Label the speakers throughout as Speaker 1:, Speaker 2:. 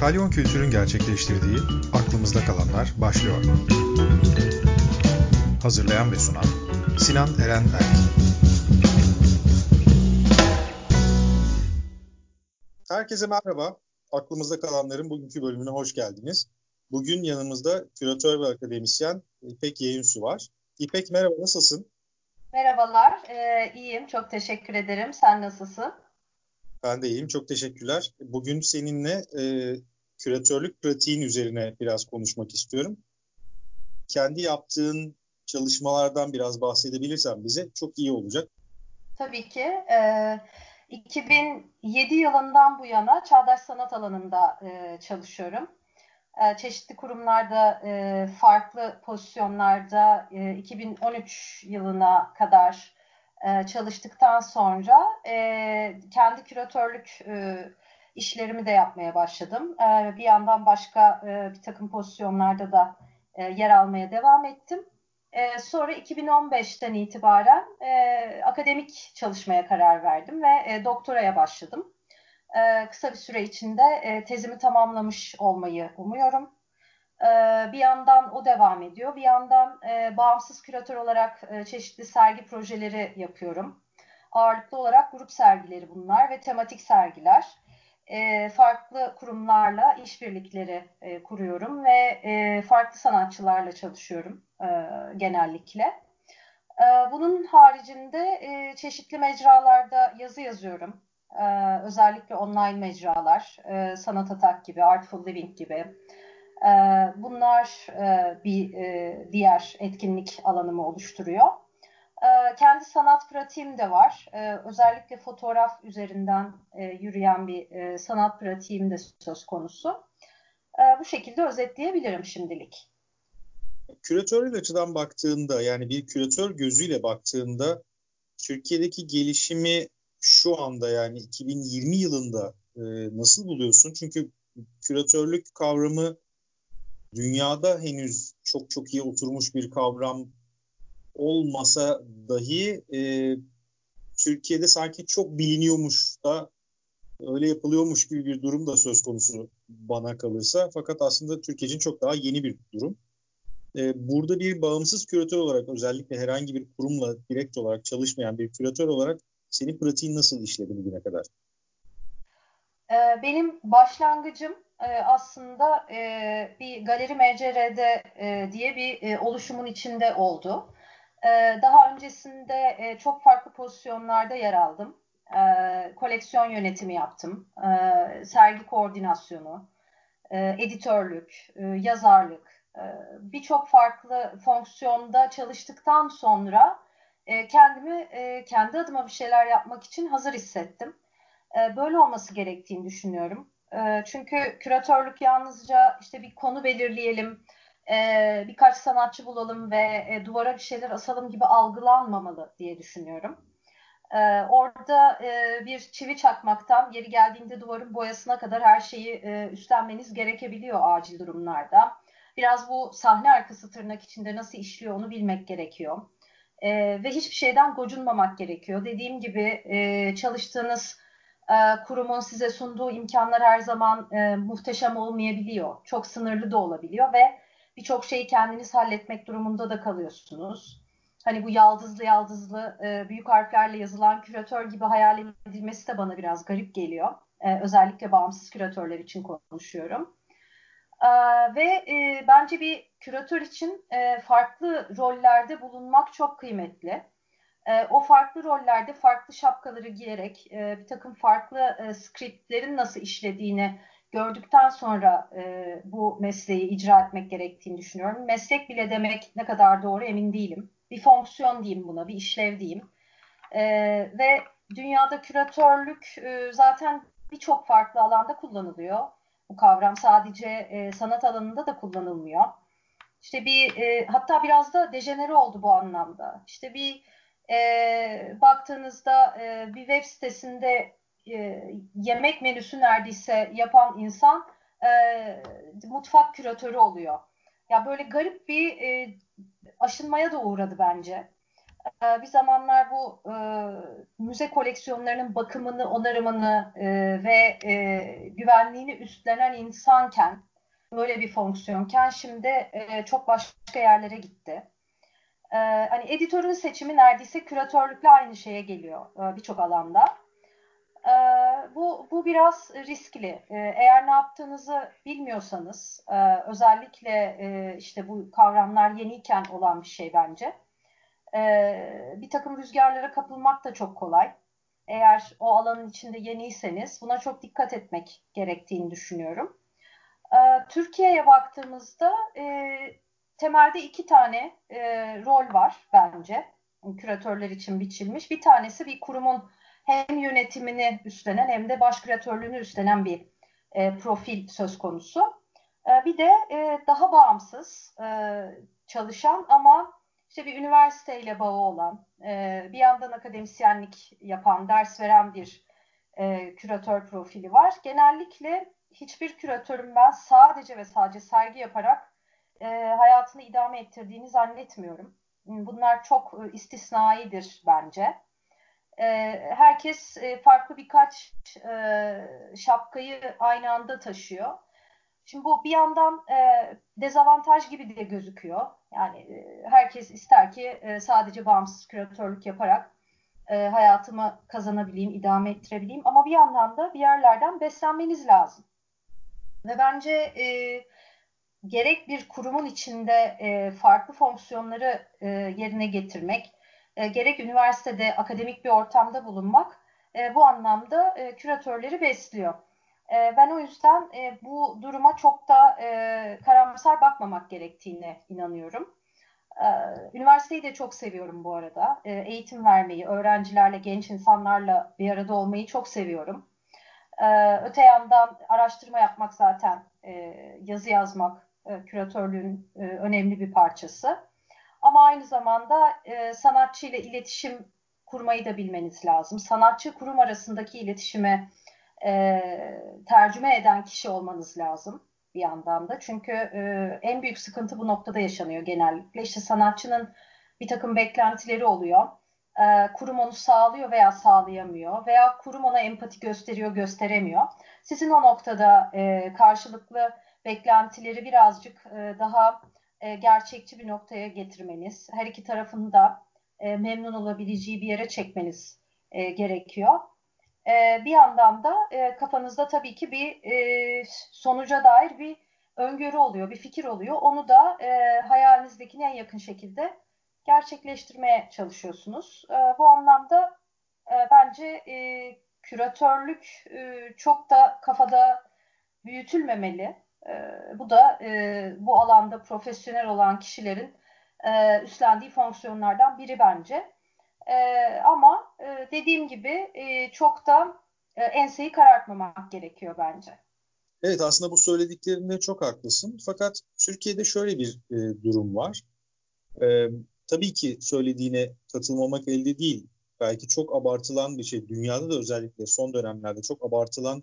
Speaker 1: Kalyon Kültür'ün gerçekleştirdiği Aklımızda Kalanlar başlıyor. Hazırlayan ve sunan Sinan Eren Erk. Herkese merhaba. Aklımızda kalanların bugünkü bölümüne hoş geldiniz. Bugün yanımızda küratör ve akademisyen İpek Yayınsu var. İpek merhaba, nasılsın?
Speaker 2: Merhabalar, e, iyiyim. Çok teşekkür ederim. Sen nasılsın?
Speaker 1: Ben de iyiyim. Çok teşekkürler. Bugün seninle e, küratörlük pratiğin üzerine biraz konuşmak istiyorum. Kendi yaptığın çalışmalardan biraz bahsedebilirsen bize çok iyi olacak.
Speaker 2: Tabii ki. E, 2007 yılından bu yana çağdaş sanat alanında e, çalışıyorum. E, çeşitli kurumlarda, e, farklı pozisyonlarda e, 2013 yılına kadar e, çalıştıktan sonra e, kendi küratörlük e, işlerimi de yapmaya başladım. E, bir yandan başka e, bir takım pozisyonlarda da e, yer almaya devam ettim. E, sonra 2015'ten itibaren e, akademik çalışmaya karar verdim ve e, doktoraya başladım. E, kısa bir süre içinde e, tezimi tamamlamış olmayı umuyorum. E, bir yandan o devam ediyor, bir yandan e, bağımsız küratör olarak e, çeşitli sergi projeleri yapıyorum. Ağırlıklı olarak grup sergileri bunlar ve tematik sergiler e, farklı kurumlarla işbirlikleri e, kuruyorum ve e, farklı sanatçılarla çalışıyorum e, genellikle. E, bunun haricinde e, çeşitli mecralarda yazı yazıyorum. E, özellikle online mecralar, e, Sanat Atak gibi, Artful Living gibi. E, bunlar e, bir e, diğer etkinlik alanımı oluşturuyor. Ee, kendi sanat pratiğim de var. Ee, özellikle fotoğraf üzerinden e, yürüyen bir e, sanat pratiğim de söz konusu. Ee, bu şekilde özetleyebilirim şimdilik.
Speaker 1: Küratörel açıdan baktığında yani bir küratör gözüyle baktığında Türkiye'deki gelişimi şu anda yani 2020 yılında e, nasıl buluyorsun? Çünkü küratörlük kavramı dünyada henüz çok çok iyi oturmuş bir kavram olmasa dahi e, Türkiye'de sanki çok biliniyormuş da öyle yapılıyormuş gibi bir durum da söz konusu bana kalırsa. Fakat aslında Türkiye için çok daha yeni bir durum. E, burada bir bağımsız küratör olarak özellikle herhangi bir kurumla direkt olarak çalışmayan bir küratör olarak senin pratiğin nasıl işledi bugüne kadar?
Speaker 2: E, benim başlangıcım e, aslında bir galeri MCR'de diye bir oluşumun içinde oldu. Ee, daha öncesinde e, çok farklı pozisyonlarda yer aldım. Ee, koleksiyon yönetimi yaptım. Ee, sergi koordinasyonu, e, editörlük, e, yazarlık. Birçok farklı fonksiyonda çalıştıktan sonra kendimi kendi adıma bir şeyler yapmak için hazır hissettim. Böyle olması gerektiğini düşünüyorum. Çünkü küratörlük yalnızca işte bir konu belirleyelim, e, birkaç sanatçı bulalım ve e, duvara bir şeyler asalım gibi algılanmamalı diye düşünüyorum. E, orada e, bir çivi çakmaktan yeri geldiğinde duvarın boyasına kadar her şeyi e, üstlenmeniz gerekebiliyor acil durumlarda. Biraz bu sahne arkası tırnak içinde nasıl işliyor onu bilmek gerekiyor. E, ve hiçbir şeyden gocunmamak gerekiyor. Dediğim gibi e, çalıştığınız e, kurumun size sunduğu imkanlar her zaman e, muhteşem olmayabiliyor. Çok sınırlı da olabiliyor ve birçok şeyi kendiniz halletmek durumunda da kalıyorsunuz. Hani bu yaldızlı yaldızlı e, büyük harflerle yazılan küratör gibi hayal edilmesi de bana biraz garip geliyor. E, özellikle bağımsız küratörler için konuşuyorum. E, ve bence bir küratör için farklı rollerde bulunmak çok kıymetli. O farklı rollerde farklı şapkaları giyerek bir takım farklı skriptlerin nasıl işlediğini gördükten sonra e, bu mesleği icra etmek gerektiğini düşünüyorum. Meslek bile demek ne kadar doğru emin değilim. Bir fonksiyon diyeyim buna, bir işlev diyeyim. E, ve dünyada küratörlük e, zaten birçok farklı alanda kullanılıyor. Bu kavram sadece e, sanat alanında da kullanılmıyor. İşte bir e, hatta biraz da dejenere oldu bu anlamda. İşte bir e, baktığınızda e, bir web sitesinde e, yemek menüsü neredeyse yapan insan e, mutfak küratörü oluyor. Ya böyle garip bir e, aşınmaya da uğradı bence. e, bir zamanlar bu e, müze koleksiyonlarının bakımını, onarımını e, ve e, güvenliğini üstlenen insanken, böyle bir fonksiyonken şimdi e, çok başka yerlere gitti. E, hani editörün seçimi neredeyse küratörlükle aynı şeye geliyor e, birçok alanda. E, bu, bu biraz riskli. E, eğer ne yaptığınızı bilmiyorsanız, e, özellikle e, işte bu kavramlar yeniyken olan bir şey bence e, bir takım rüzgarlara kapılmak da çok kolay. Eğer o alanın içinde yeniyseniz buna çok dikkat etmek gerektiğini düşünüyorum. Türkiye'ye baktığımızda e, temelde iki tane rol var bence küratörler için biçilmiş. Bir tanesi bir kurumun hem yönetimini üstlenen hem de baş küratörlüğünü üstlenen bir e, profil söz konusu. E, bir de e, daha bağımsız e, çalışan ama işte bir üniversiteyle bağı olan, e, bir yandan akademisyenlik yapan, ders veren bir e, küratör profili var. Genellikle hiçbir küratörün ben sadece ve sadece sergi yaparak e, hayatını idame ettirdiğini zannetmiyorum. Bunlar çok e, istisnaidir bence. E, herkes e, farklı birkaç e, şapkayı aynı anda taşıyor. Şimdi bu bir yandan e, dezavantaj gibi de gözüküyor. Yani e, herkes ister ki e, sadece bağımsız küratörlük yaparak e, hayatımı kazanabileyim, idame ettirebileyim. Ama bir yandan da bir yerlerden beslenmeniz lazım. Ve bence e, gerek bir kurumun içinde e, farklı fonksiyonları e, yerine getirmek, e, gerek üniversitede akademik bir ortamda bulunmak e, bu anlamda e, küratörleri besliyor. Ben o yüzden bu duruma çok da karamsar bakmamak gerektiğine inanıyorum. Üniversiteyi de çok seviyorum bu arada. Eğitim vermeyi, öğrencilerle, genç insanlarla bir arada olmayı çok seviyorum. Öte yandan araştırma yapmak zaten, yazı yazmak, küratörlüğün önemli bir parçası. Ama aynı zamanda e, sanatçı ile iletişim kurmayı da bilmeniz lazım. Sanatçı kurum arasındaki iletişime e, tercüme eden kişi olmanız lazım bir yandan da. Çünkü e, en büyük sıkıntı bu noktada yaşanıyor genellikle. İşte sanatçının bir takım beklentileri oluyor. E, kurum onu sağlıyor veya sağlayamıyor veya kurum ona empati gösteriyor, gösteremiyor. Sizin o noktada e, karşılıklı beklentileri birazcık e, daha e, gerçekçi bir noktaya getirmeniz, her iki tarafın da e, memnun olabileceği bir yere çekmeniz e, gerekiyor. E, bir yandan da e, kafanızda tabii ki bir e, sonuca dair bir öngörü oluyor, bir fikir oluyor. Onu da e, hayalinizdekine en yakın şekilde gerçekleştirmeye çalışıyorsunuz. E, bu anlamda e, bence e, küratörlük e, çok da kafada büyütülmemeli. E, bu da e, bu alanda profesyonel olan kişilerin e, üstlendiği fonksiyonlardan biri bence. E, ama dediğim gibi çok da enseyi karartmamak gerekiyor bence.
Speaker 1: Evet aslında bu söylediklerinde çok haklısın. Fakat Türkiye'de şöyle bir e, durum var. E, tabii ki söylediğine katılmamak elde değil. Belki çok abartılan bir şey. Dünyada da özellikle son dönemlerde çok abartılan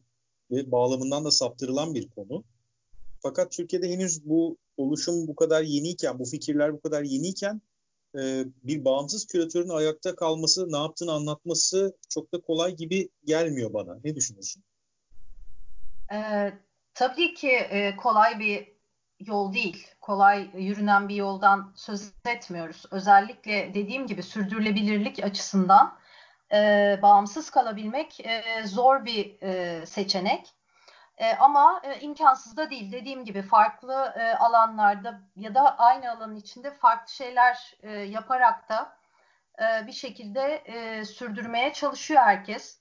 Speaker 1: ve bağlamından da saptırılan bir konu. Fakat Türkiye'de henüz bu oluşum bu kadar yeniyken, bu fikirler bu kadar yeniyken e, bir bağımsız küratörün ayakta kalması, ne yaptığını anlatması çok da kolay gibi gelmiyor bana. Ne düşünüyorsun?
Speaker 2: Ee, tabii ki e, kolay bir yol değil. Kolay yürünen bir yoldan söz etmiyoruz. Özellikle dediğim gibi sürdürülebilirlik açısından e, bağımsız kalabilmek e, zor bir e, seçenek. E, ama e, imkansız da değil. Dediğim gibi farklı e, alanlarda ya da aynı alanın içinde farklı şeyler e, yaparak da e, bir şekilde e, sürdürmeye çalışıyor herkes.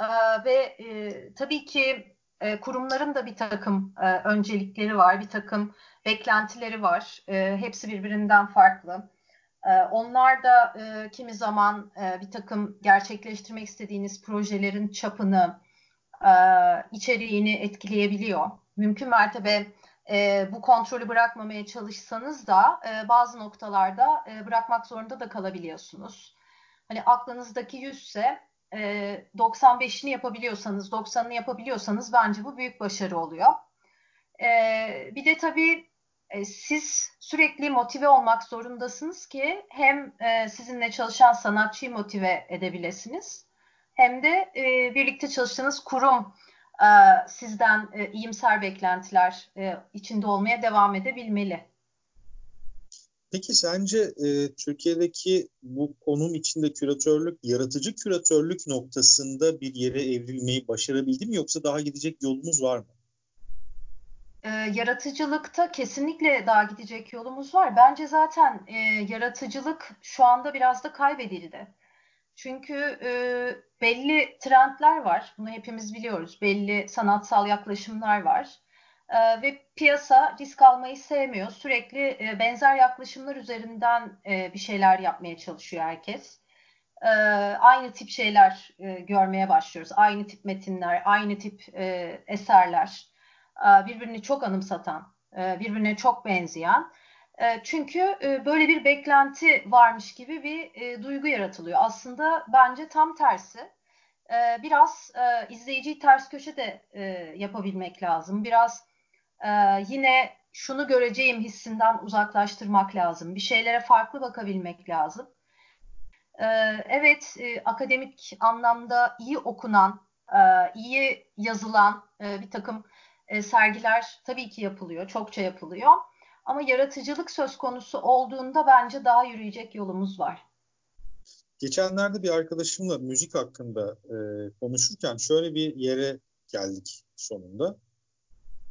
Speaker 2: E, ve e, tabii ki e, kurumların da bir takım e, öncelikleri var, bir takım beklentileri var. E, hepsi birbirinden farklı. E, onlar da e, kimi zaman e, bir takım gerçekleştirmek istediğiniz projelerin çapını, e, içeriğini etkileyebiliyor. Mümkün mertebe e, bu kontrolü bırakmamaya çalışsanız da e, bazı noktalarda e, bırakmak zorunda da kalabiliyorsunuz. Hani aklınızdaki 100 ise e, 95'ini yapabiliyorsanız, 90'ını yapabiliyorsanız bence bu büyük başarı oluyor. E, bir de tabii e, siz sürekli motive olmak zorundasınız ki hem e, sizinle çalışan sanatçıyı motive edebilirsiniz hem de e, birlikte çalıştığınız kurum e, sizden e, iyimser beklentiler e, içinde olmaya devam edebilmeli.
Speaker 1: Peki sence e, Türkiye'deki bu konum içinde küratörlük, yaratıcı küratörlük noktasında bir yere evrilmeyi başarabildi mi yoksa daha gidecek yolumuz var mı?
Speaker 2: E, yaratıcılıkta kesinlikle daha gidecek yolumuz var. Bence zaten e, yaratıcılık şu anda biraz da kaybedildi. Çünkü e, belli trendler var. Bunu hepimiz biliyoruz. Belli sanatsal yaklaşımlar var. E, ve piyasa risk almayı sevmiyor. Sürekli e, benzer yaklaşımlar üzerinden e, bir şeyler yapmaya çalışıyor herkes. E, aynı tip şeyler e, görmeye başlıyoruz. Aynı tip metinler, aynı tip e, eserler. E, birbirini çok anımsatan, e, birbirine çok benzeyen. E, çünkü e, böyle bir beklenti varmış gibi bir e, duygu yaratılıyor. Aslında bence tam tersi. E, biraz e, izleyiciyi ters köşe de yapabilmek lazım. Biraz yine şunu göreceğim hissinden uzaklaştırmak lazım. Bir şeylere farklı bakabilmek lazım. E, evet, akademik anlamda iyi okunan, iyi yazılan bir takım sergiler tabii ki yapılıyor, çokça yapılıyor. Ama yaratıcılık söz konusu olduğunda bence daha yürüyecek yolumuz var.
Speaker 1: Geçenlerde bir arkadaşımla müzik hakkında e, konuşurken şöyle bir yere geldik sonunda.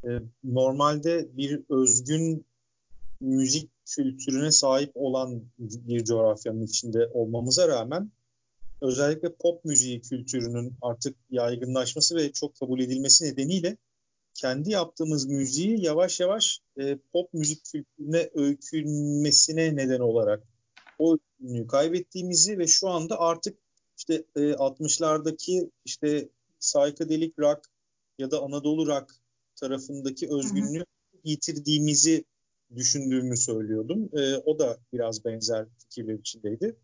Speaker 1: E, normalde bir özgün müzik kültürüne sahip olan bir coğrafyanın içinde olmamıza rağmen özellikle pop müziği kültürünün artık yaygınlaşması ve çok kabul edilmesi nedeniyle kendi yaptığımız müziği yavaş yavaş e, pop müzik kültürüne öykünmesine neden olarak o ünlüyü kaybettiğimizi ve şu anda artık işte e, 60'lardaki işte psychedelic rock ya da Anadolu rock tarafındaki özgünlüğü yitirdiğimizi düşündüğümü söylüyordum. E, o da biraz benzer fikirler içindeydi.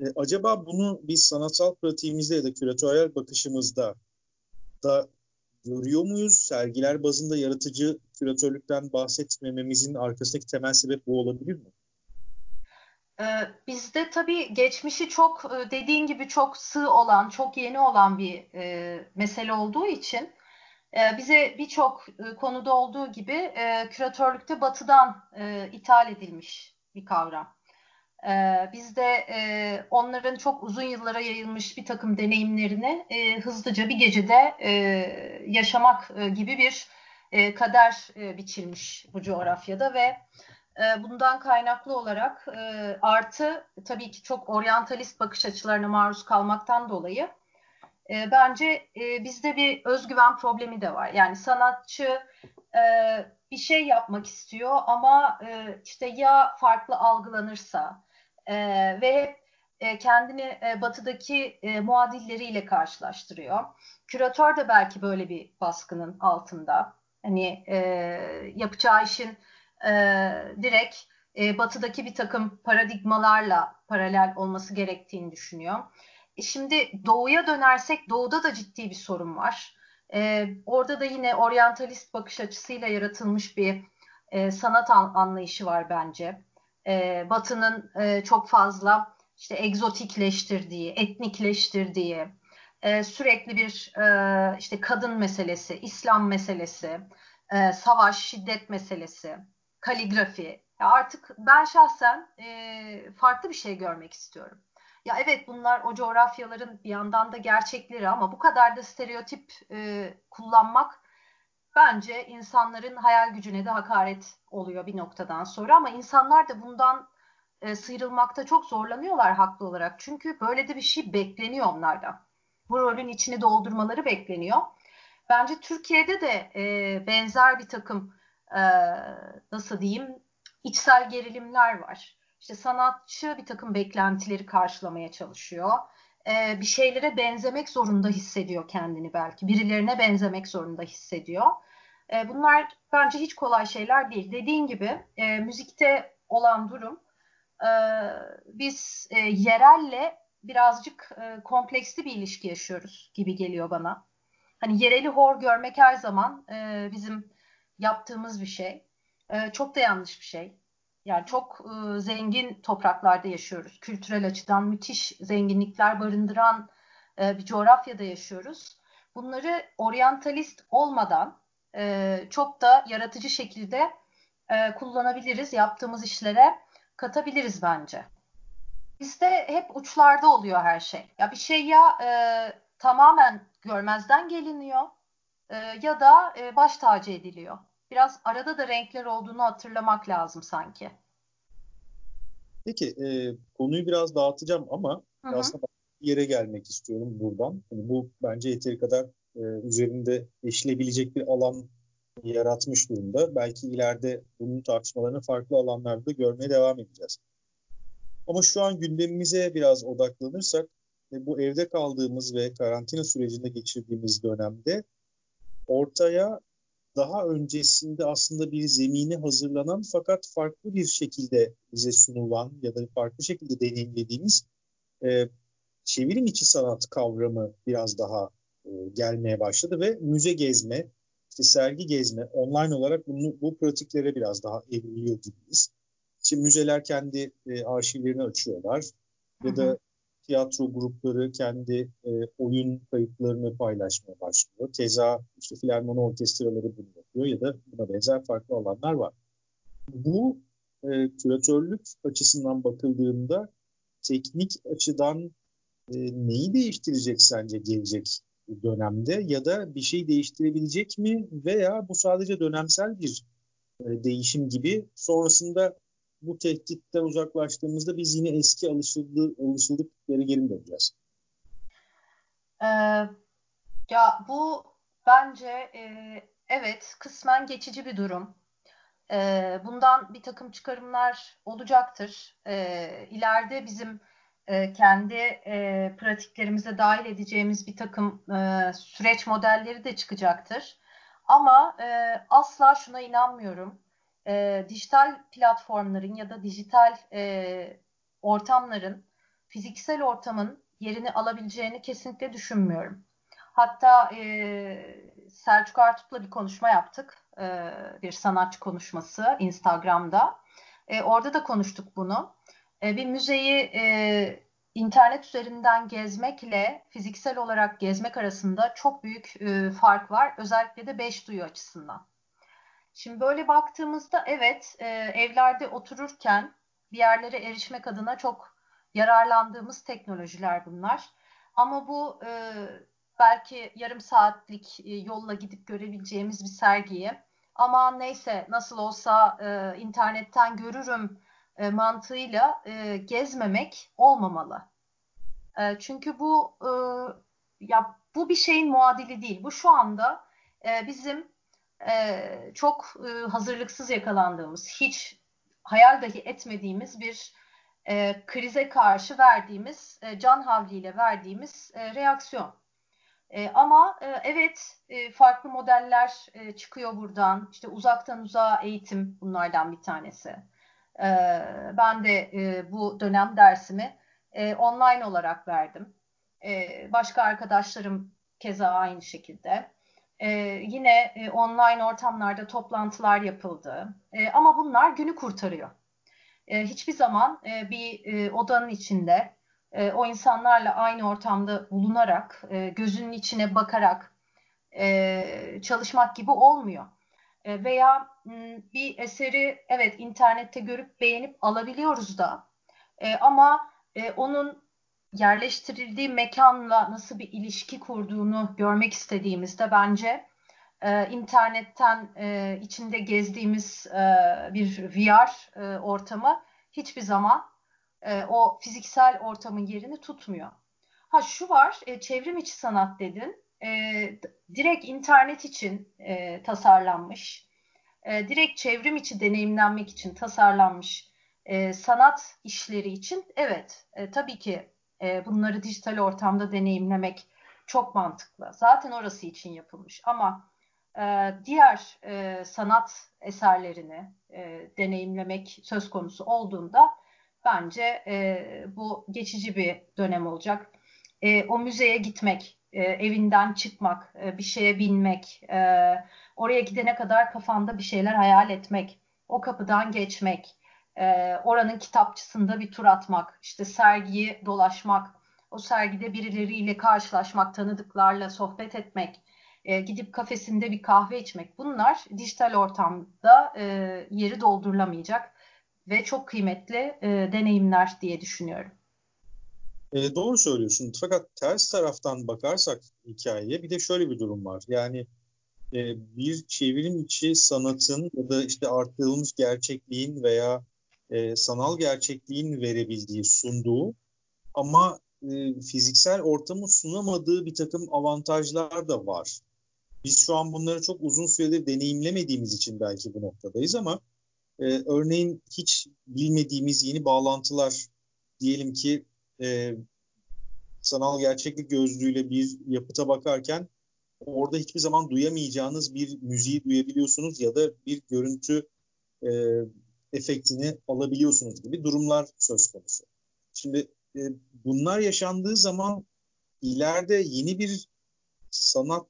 Speaker 1: E, acaba bunu biz sanatsal pratiğimizde ya da küratöryel bakışımızda da görüyor muyuz? Sergiler bazında yaratıcı küratörlükten bahsetmememizin arkasındaki temel sebep bu olabilir mi?
Speaker 2: Ee, bizde tabii geçmişi çok e, dediğin gibi çok sığ olan, çok yeni olan bir e, mesele olduğu için e, bize birçok konuda olduğu gibi küratörlükte batıdan ithal edilmiş bir kavram. E, biz de e, onların çok uzun yıllara yayılmış bir takım deneyimlerini e, hızlıca bir gecede e, yaşamak e, gibi bir e, kader e, biçilmiş bu coğrafyada ve e, bundan kaynaklı olarak e, artı tabii ki çok oryantalist bakış açılarına maruz kalmaktan dolayı e, bence e, bizde bir özgüven problemi de var. Yani sanatçı e, bir şey yapmak istiyor ama e, işte ya farklı algılanırsa e, ve e, kendini e, batıdaki e, muadilleriyle karşılaştırıyor. Küratör de belki böyle bir baskının altında. Hani e, yapacağı işin e, direkt e, batıdaki bir takım paradigmalarla paralel olması gerektiğini düşünüyor. E şimdi doğuya dönersek doğuda da ciddi bir sorun var. E, orada da yine oryantalist bakış açısıyla yaratılmış bir e, sanat an, anlayışı var bence. E, Batı'nın e, çok fazla işte egzotikleştirdiği, etnikleştirdiği, e, sürekli bir e, işte kadın meselesi, İslam meselesi, e, savaş, şiddet meselesi, kaligrafi. Ya artık ben şahsen e, farklı bir şey görmek istiyorum. Ya evet bunlar o coğrafyaların bir yandan da gerçekleri ama bu kadar da stereotip e, kullanmak bence insanların hayal gücüne de hakaret oluyor bir noktadan sonra ama insanlar da bundan e, sıyrılmakta çok zorlanıyorlar haklı olarak. Çünkü böyle de bir şey bekleniyor onlardan. Bu rolün içini doldurmaları bekleniyor. Bence Türkiye'de de e, benzer bir takım e, nasıl diyeyim içsel gerilimler var. İşte sanatçı bir takım beklentileri karşılamaya çalışıyor. E, bir şeylere benzemek zorunda hissediyor kendini belki. Birilerine benzemek zorunda hissediyor. E, bunlar bence hiç kolay şeyler değil. Dediğin gibi e, müzikte olan durum e, biz e, yerelle birazcık e, kompleksli bir ilişki yaşıyoruz gibi geliyor bana. Hani yereli hor görmek her zaman e, bizim yaptığımız bir şey. e, çok da yanlış bir şey. Yani çok e, zengin topraklarda yaşıyoruz. Kültürel açıdan müthiş zenginlikler barındıran e, bir coğrafyada yaşıyoruz. Bunları oryantalist olmadan e, çok da yaratıcı şekilde e, kullanabiliriz. Yaptığımız işlere katabiliriz bence. Bizde hep uçlarda oluyor her şey. Ya bir şey ya e, tamamen görmezden geliniyor e, ya da e, baş tacı ediliyor. Biraz arada da renkler olduğunu hatırlamak lazım sanki.
Speaker 1: Peki e, konuyu biraz dağıtacağım ama hı hı. aslında bir yere gelmek istiyorum buradan. Yani bu bence yeteri kadar e, üzerinde eşilebilecek bir alan yaratmış durumda. Belki ileride bunun tartışmalarını farklı alanlarda görmeye devam edeceğiz. Ama şu an gündemimize biraz odaklanırsak e, bu evde kaldığımız ve karantina sürecinde geçirdiğimiz dönemde ortaya daha öncesinde aslında bir zemini hazırlanan fakat farklı bir şekilde bize sunulan ya da farklı şekilde deneyimlediğimiz e, çevirim içi sanat kavramı biraz daha e, gelmeye başladı ve müze gezme, işte sergi gezme, online olarak bunu, bu pratiklere biraz daha evriliyor gibiyiz. İşte müzeler kendi e, arşivlerini açıyorlar ya da tiyatro grupları kendi e, oyun kayıtlarını paylaşmaya başlıyor. Keza işte filarmoni orkestraları bunu yapıyor ya da buna benzer farklı alanlar var. Bu e, küratörlük açısından bakıldığında teknik açıdan e, neyi değiştirecek sence gelecek dönemde ya da bir şey değiştirebilecek mi veya bu sadece dönemsel bir e, değişim gibi sonrasında bu tehditten uzaklaştığımızda biz yine eski alışıldı, alışıldık yere geri döneceğiz.
Speaker 2: Ee, ya bu bence e, evet kısmen geçici bir durum. E, bundan bir takım çıkarımlar olacaktır. E, ileride bizim e, kendi e, pratiklerimize dahil edeceğimiz bir takım e, süreç modelleri de çıkacaktır. Ama e, asla şuna inanmıyorum e, dijital platformların ya da dijital e, ortamların fiziksel ortamın yerini alabileceğini kesinlikle düşünmüyorum. Hatta e, Selçuk Artup'la bir konuşma yaptık. E, bir sanatçı konuşması Instagram'da. E, orada da konuştuk bunu. E, bir müzeyi e, internet üzerinden gezmekle fiziksel olarak gezmek arasında çok büyük e, fark var. Özellikle de beş duyu açısından. Şimdi böyle baktığımızda evet e, evlerde otururken bir yerlere erişmek adına çok yararlandığımız teknolojiler bunlar. Ama bu e, belki yarım saatlik e, yolla gidip görebileceğimiz bir sergiyi ama neyse nasıl olsa e, internetten görürüm e, mantığıyla e, gezmemek olmamalı. E, çünkü bu e, ya bu bir şeyin muadili değil. Bu şu anda e, bizim e, çok e, hazırlıksız yakalandığımız, hiç hayal dahi etmediğimiz bir e, krize karşı verdiğimiz, e, can havliyle verdiğimiz e, reaksiyon. E, ama e, evet e, farklı modeller e, çıkıyor buradan. İşte uzaktan uzağa eğitim bunlardan bir tanesi. E, ben de e, bu dönem dersimi e, online olarak verdim. E, başka arkadaşlarım keza aynı şekilde. E, yine e, online ortamlarda toplantılar yapıldı. E, ama bunlar günü kurtarıyor. E, hiçbir zaman e, bir e, odanın içinde e, o insanlarla aynı ortamda bulunarak, e, gözünün içine bakarak e, çalışmak gibi olmuyor. E, veya m, bir eseri evet internette görüp beğenip alabiliyoruz da e, ama e, onun yerleştirildiği mekanla nasıl bir ilişki kurduğunu görmek istediğimizde bence e, internetten e, içinde gezdiğimiz e, bir VR e, ortamı hiçbir zaman e, o fiziksel ortamın yerini tutmuyor. Ha şu var, e, çevrim içi sanat dedin. E, direkt internet için e, tasarlanmış, e, direkt çevrim içi deneyimlenmek için tasarlanmış e, sanat işleri için evet e, tabii ki e, bunları dijital ortamda deneyimlemek çok mantıklı. Zaten orası için yapılmış ama e, diğer e, sanat eserlerini e, deneyimlemek söz konusu olduğunda bence e, bu geçici bir dönem olacak. E, o müzeye gitmek, e, evinden çıkmak, e, bir şeye binmek, e, oraya gidene kadar kafanda bir şeyler hayal etmek, o kapıdan geçmek, e, oranın kitapçısında bir tur atmak, işte sergiyi dolaşmak, o sergide birileriyle karşılaşmak, tanıdıklarla sohbet etmek, e, gidip kafesinde bir kahve içmek bunlar dijital ortamda e, yeri doldurulamayacak ve çok kıymetli e, deneyimler diye düşünüyorum.
Speaker 1: E, doğru söylüyorsun. Fakat ters taraftan bakarsak hikayeye bir de şöyle bir durum var. Yani e, bir çevrim içi sanatın ya da işte arttırılmış gerçekliğin veya e, sanal gerçekliğin verebildiği, sunduğu ama e, fiziksel ortamı sunamadığı bir takım avantajlar da var. Biz şu an bunları çok uzun süredir deneyimlemediğimiz için belki bu noktadayız ama e, örneğin hiç bilmediğimiz yeni bağlantılar diyelim ki e, sanal gerçeklik gözlüğüyle bir yapıta bakarken orada hiçbir zaman duyamayacağınız bir müziği duyabiliyorsunuz ya da bir görüntü e, efektini alabiliyorsunuz gibi durumlar söz konusu. Şimdi e, bunlar yaşandığı zaman ileride yeni bir sanat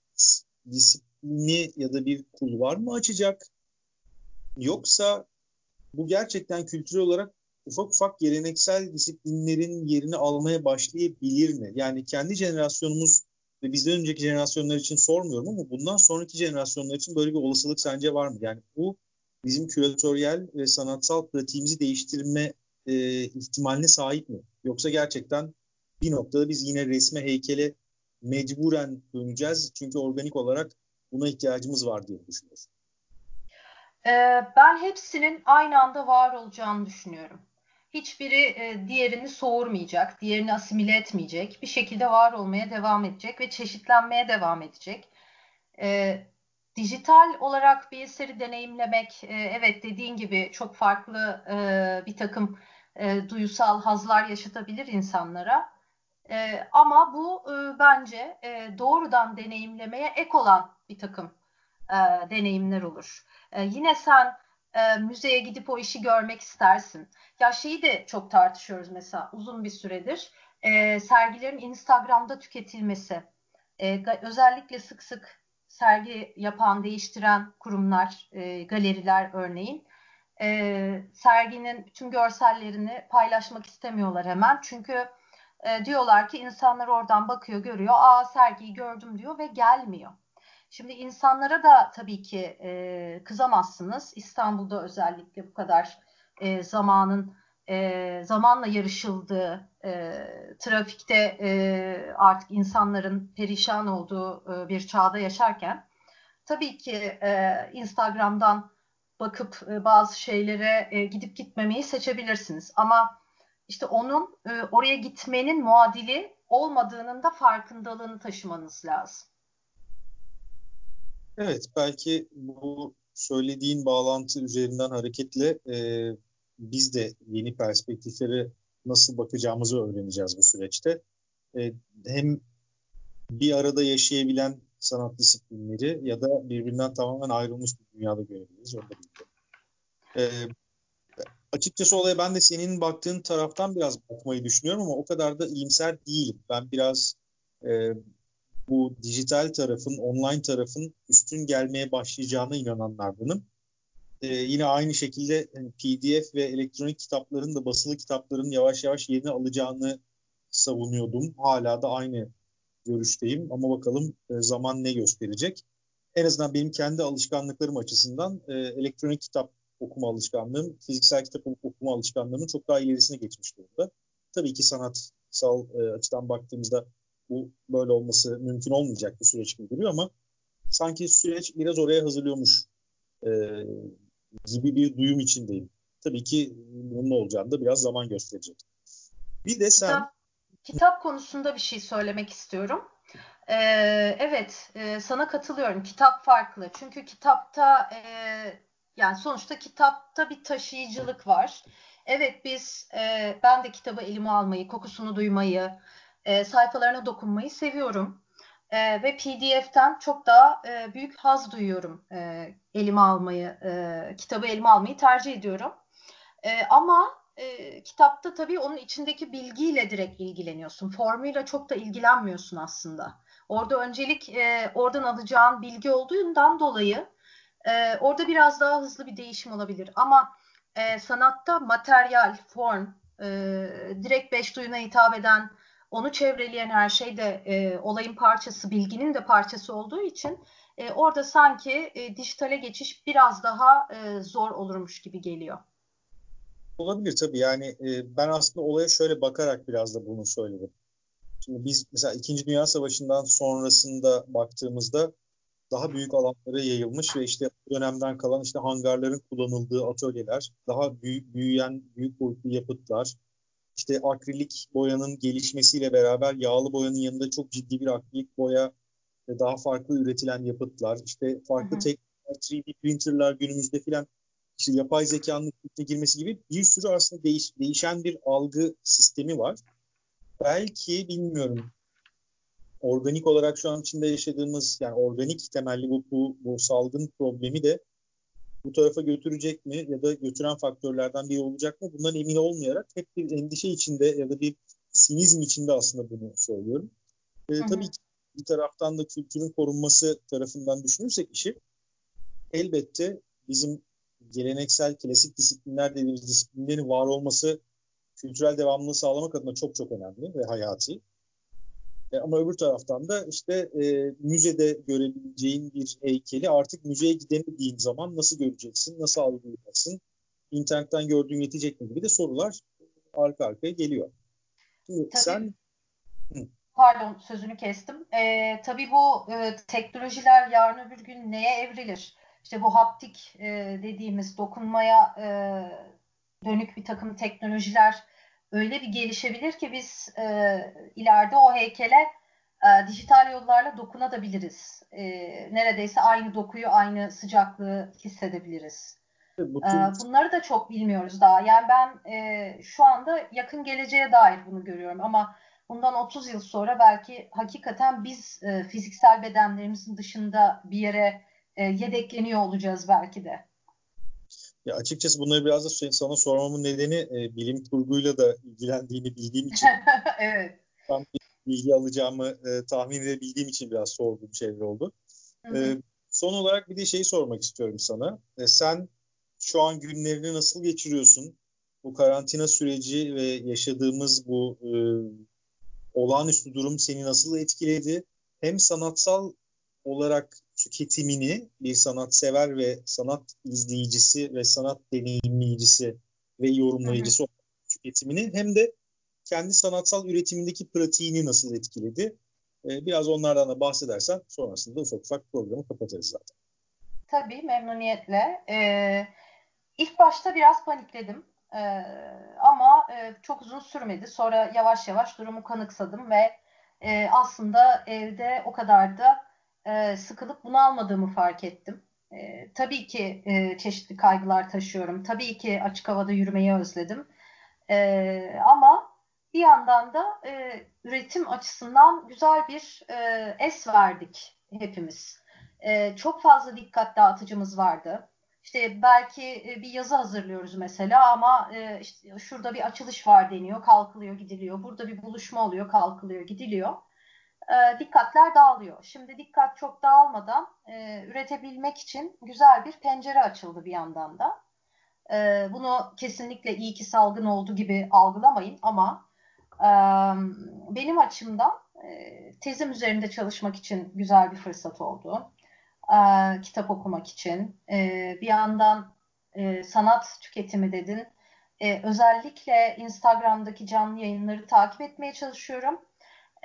Speaker 1: disiplini ya da bir kulvar mı açacak? Yoksa bu gerçekten kültürel olarak ufak ufak geleneksel disiplinlerin yerini almaya başlayabilir mi? Yani kendi jenerasyonumuz ve bizden önceki jenerasyonlar için sormuyorum ama bundan sonraki jenerasyonlar için böyle bir olasılık sence var mı? Yani bu bizim küratöryel ve sanatsal pratiğimizi değiştirme e, ihtimaline sahip mi? Yoksa gerçekten bir noktada biz yine resme, heykele mecburen döneceğiz. Çünkü organik olarak buna ihtiyacımız var diye düşünüyorum.
Speaker 2: Ee, ben hepsinin aynı anda var olacağını düşünüyorum. Hiçbiri e, diğerini soğurmayacak, diğerini asimile etmeyecek. Bir şekilde var olmaya devam edecek ve çeşitlenmeye devam edecek. Dijital olarak bir eseri deneyimlemek, e, evet dediğin gibi çok farklı e, bir takım duyusal hazlar yaşatabilir insanlara. ama bu bence doğrudan deneyimlemeye ek olan bir takım deneyimler olur. yine sen e, müzeye gidip o işi görmek istersin. Ya şeyi de çok tartışıyoruz mesela uzun bir süredir. E, sergilerin Instagram'da tüketilmesi. E, özellikle sık sık sergi yapan, değiştiren kurumlar, e, galeriler örneğin e, serginin bütün görsellerini paylaşmak istemiyorlar hemen. Çünkü e, diyorlar ki insanlar oradan bakıyor, görüyor, aa sergiyi gördüm diyor ve gelmiyor. Şimdi insanlara da tabii ki e, kızamazsınız. İstanbul'da özellikle bu kadar e, zamanın e, zamanla yarışıldığı, e, trafikte e, artık insanların perişan olduğu e, bir çağda yaşarken tabii ki e, Instagram'dan bakıp e, bazı şeylere e, gidip gitmemeyi seçebilirsiniz. Ama işte onun e, oraya gitmenin muadili olmadığının da farkındalığını taşımanız lazım.
Speaker 1: Evet, belki bu söylediğin bağlantı üzerinden hareketle e, biz de yeni perspektiflere nasıl bakacağımızı öğreneceğiz bu süreçte. E, hem bir arada yaşayabilen sanat disiplinleri ya da birbirinden tamamen ayrılmış bir dünyada görebiliriz. Orada e, açıkçası olaya ben de senin baktığın taraftan biraz bakmayı düşünüyorum ama o kadar da iyimser değilim. Ben biraz e, bu dijital tarafın, online tarafın üstün gelmeye başlayacağına inananlardanım. Ee, yine aynı şekilde yani PDF ve elektronik kitapların da basılı kitapların yavaş yavaş yerini alacağını savunuyordum. Hala da aynı görüşteyim ama bakalım e, zaman ne gösterecek. En azından benim kendi alışkanlıklarım açısından e, elektronik kitap okuma alışkanlığım, fiziksel kitap okuma alışkanlığımın çok daha ilerisine geçmiş durumda. Tabii ki sanatsal e, açıdan baktığımızda bu böyle olması mümkün olmayacak bir süreç gibi duruyor ama sanki süreç biraz oraya hazırlıyormuş e, gibi bir duyum içindeyim. Tabii ki bunun olacağını da biraz zaman gösterecek.
Speaker 2: Bir de sen... Kitap, kitap konusunda bir şey söylemek istiyorum. Ee, evet, e, sana katılıyorum. Kitap farklı. Çünkü kitapta e, yani sonuçta kitapta bir taşıyıcılık var. Evet biz, e, ben de kitabı elime almayı, kokusunu duymayı, e, sayfalarına dokunmayı seviyorum. E, ve PDF'ten çok daha e, büyük haz duyuyorum e, elime almayı, e, kitabı elime almayı tercih ediyorum. E, ama e, kitapta tabii onun içindeki bilgiyle direkt ilgileniyorsun. Formuyla çok da ilgilenmiyorsun aslında. Orada öncelik e, oradan alacağın bilgi olduğundan dolayı e, orada biraz daha hızlı bir değişim olabilir. Ama e, sanatta materyal, form, e, direkt beş duyuna hitap eden, onu çevreleyen her şey de e, olayın parçası, bilginin de parçası olduğu için e, orada sanki e, dijitale geçiş biraz daha e, zor olurmuş gibi geliyor.
Speaker 1: Olabilir tabii yani e, ben aslında olaya şöyle bakarak biraz da bunu söyledim. Şimdi biz mesela İkinci Dünya Savaşı'ndan sonrasında baktığımızda daha büyük alanlara yayılmış ve işte bu dönemden kalan işte hangarların kullanıldığı atölyeler, daha büyük, büyüyen büyük boyutlu yapıtlar, işte akrilik boyanın gelişmesiyle beraber yağlı boyanın yanında çok ciddi bir akrilik boya ve daha farklı üretilen yapıtlar, işte farklı teknikler, 3D printerlar günümüzde filan işte yapay zekanın içine girmesi gibi bir sürü aslında değiş, değişen bir algı sistemi var. Belki bilmiyorum organik olarak şu an içinde yaşadığımız yani organik temelli bu, bu, bu salgın problemi de bu tarafa götürecek mi ya da götüren faktörlerden biri olacak mı? Bundan emin olmayarak hep bir endişe içinde ya da bir sinizm içinde aslında bunu söylüyorum. E, tabii ki bir taraftan da kültürün korunması tarafından düşünürsek işi elbette bizim geleneksel klasik disiplinler dediğimiz disiplinlerin var olması kültürel devamlılığı sağlamak adına çok çok önemli ve hayati. E, ama öbür taraftan da işte e, müzede görebileceğin bir heykeli artık müzeye gidemediğin zaman nasıl göreceksin, nasıl algılayacaksın, internetten gördüğün yetecek mi gibi de sorular arka arkaya geliyor.
Speaker 2: Şimdi tabii, sen... Pardon sözünü kestim. E, tabii bu e, teknolojiler yarın öbür gün neye evrilir? İşte bu haptik e, dediğimiz dokunmaya e, dönük bir takım teknolojiler öyle bir gelişebilir ki biz e, ileride o heykele e, dijital yollarla dokunabiliriz. E, neredeyse aynı dokuyu, aynı sıcaklığı hissedebiliriz. E, bunları da çok bilmiyoruz daha. Yani ben e, şu anda yakın geleceğe dair bunu görüyorum ama bundan 30 yıl sonra belki hakikaten biz e, fiziksel bedenlerimizin dışında bir yere e, yedekleniyor olacağız belki de.
Speaker 1: Ya açıkçası bunları biraz da sana sormamın nedeni e, bilim kurguyla da ilgilendiğini bildiğim için.
Speaker 2: evet.
Speaker 1: Tam bilgi alacağımı e, tahmin edebildiğim için biraz sorduğum şeyler oldu. E, son olarak bir de şeyi sormak istiyorum sana. E, sen şu an günlerini nasıl geçiriyorsun? Bu karantina süreci ve yaşadığımız bu e, olağanüstü durum seni nasıl etkiledi? Hem sanatsal olarak tüketimini bir sanatsever ve sanat izleyicisi ve sanat deneyimleyicisi ve yorumlayıcısı olarak tüketimini hem de kendi sanatsal üretimindeki pratiğini nasıl etkiledi? Ee, biraz onlardan da bahsedersen sonrasında ufak ufak programı kapatırız zaten.
Speaker 2: Tabii memnuniyetle. Ee, ilk başta biraz panikledim. Ee, ama e, çok uzun sürmedi. Sonra yavaş yavaş durumu kanıksadım ve e, aslında evde o kadar da e, sıkılıp bunalmadığımı fark ettim. E, tabii ki e, çeşitli kaygılar taşıyorum. Tabii ki açık havada yürümeyi özledim. E, ama bir yandan da e, üretim açısından güzel bir e, es verdik hepimiz. E, çok fazla dikkat dağıtıcımız vardı. İşte belki bir yazı hazırlıyoruz mesela ama e, işte şurada bir açılış var deniyor, kalkılıyor, gidiliyor. Burada bir buluşma oluyor, kalkılıyor, gidiliyor e, dikkatler dağılıyor. Şimdi dikkat çok dağılmadan e, üretebilmek için güzel bir pencere açıldı bir yandan da. E, bunu kesinlikle iyi ki salgın oldu gibi algılamayın ama e, benim açımdan e, tezim üzerinde çalışmak için güzel bir fırsat oldu. E, kitap okumak için. E, bir yandan e, sanat tüketimi dedin. E, özellikle Instagram'daki canlı yayınları takip etmeye çalışıyorum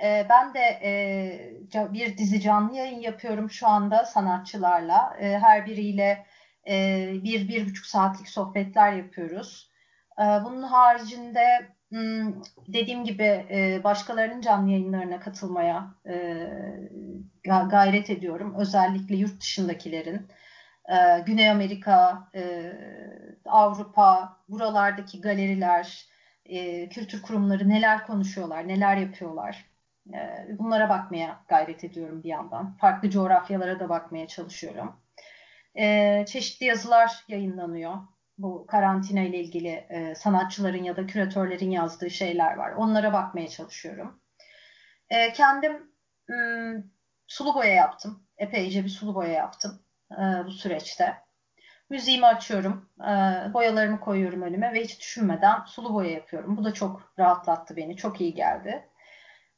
Speaker 2: e, ben de e, bir dizi canlı yayın yapıyorum şu anda sanatçılarla. E, her biriyle e, bir, bir buçuk saatlik sohbetler yapıyoruz. E, bunun haricinde hmm, dediğim gibi e, başkalarının canlı yayınlarına katılmaya e, gayret ediyorum. Özellikle yurt dışındakilerin. Güney Amerika, e, Avrupa, buralardaki galeriler, kültür kurumları neler konuşuyorlar, neler yapıyorlar. Ee, bunlara bakmaya gayret ediyorum bir yandan. Farklı coğrafyalara da bakmaya çalışıyorum. Ee, çeşitli yazılar yayınlanıyor. Bu karantina ile ilgili e, sanatçıların ya da küratörlerin yazdığı şeyler var. Onlara bakmaya çalışıyorum. Ee, kendim sulu boya yaptım. Epeyce bir sulu boya yaptım. e, bu süreçte. Müziğimi açıyorum, e, boyalarımı koyuyorum önüme ve hiç düşünmeden sulu boya yapıyorum. Bu da çok rahatlattı beni, çok iyi geldi.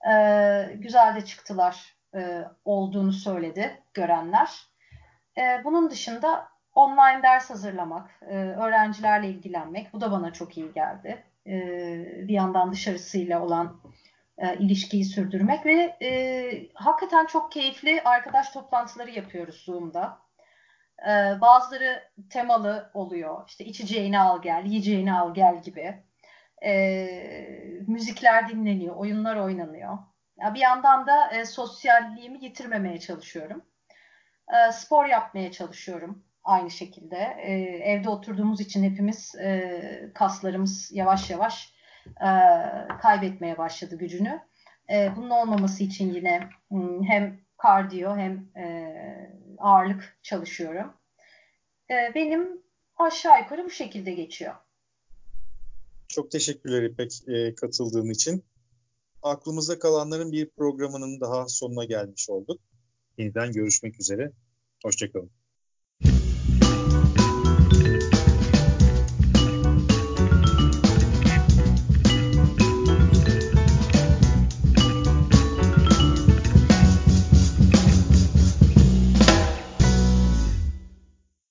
Speaker 2: E, güzel de çıktılar e, olduğunu söyledi görenler. E, bunun dışında online ders hazırlamak, e, öğrencilerle ilgilenmek, bu da bana çok iyi geldi. E, bir yandan dışarısıyla olan e, ilişkiyi sürdürmek ve e, hakikaten çok keyifli arkadaş toplantıları yapıyoruz Zoom'da. Bazıları temalı oluyor. İşte içeceğini al gel, yiyeceğini al gel gibi. E, müzikler dinleniyor, oyunlar oynanıyor. Ya bir yandan da e, sosyalliğimi yitirmemeye çalışıyorum. E, spor yapmaya çalışıyorum aynı şekilde. E, evde oturduğumuz için hepimiz e, kaslarımız yavaş yavaş e, kaybetmeye başladı gücünü. E, bunun olmaması için yine hem kardiyo hem e, ağırlık çalışıyorum. E, benim aşağı yukarı bu şekilde geçiyor.
Speaker 1: Çok teşekkürler İpek e, katıldığın için. Aklımızda kalanların bir programının daha sonuna gelmiş olduk. Yeniden görüşmek üzere. Hoşçakalın.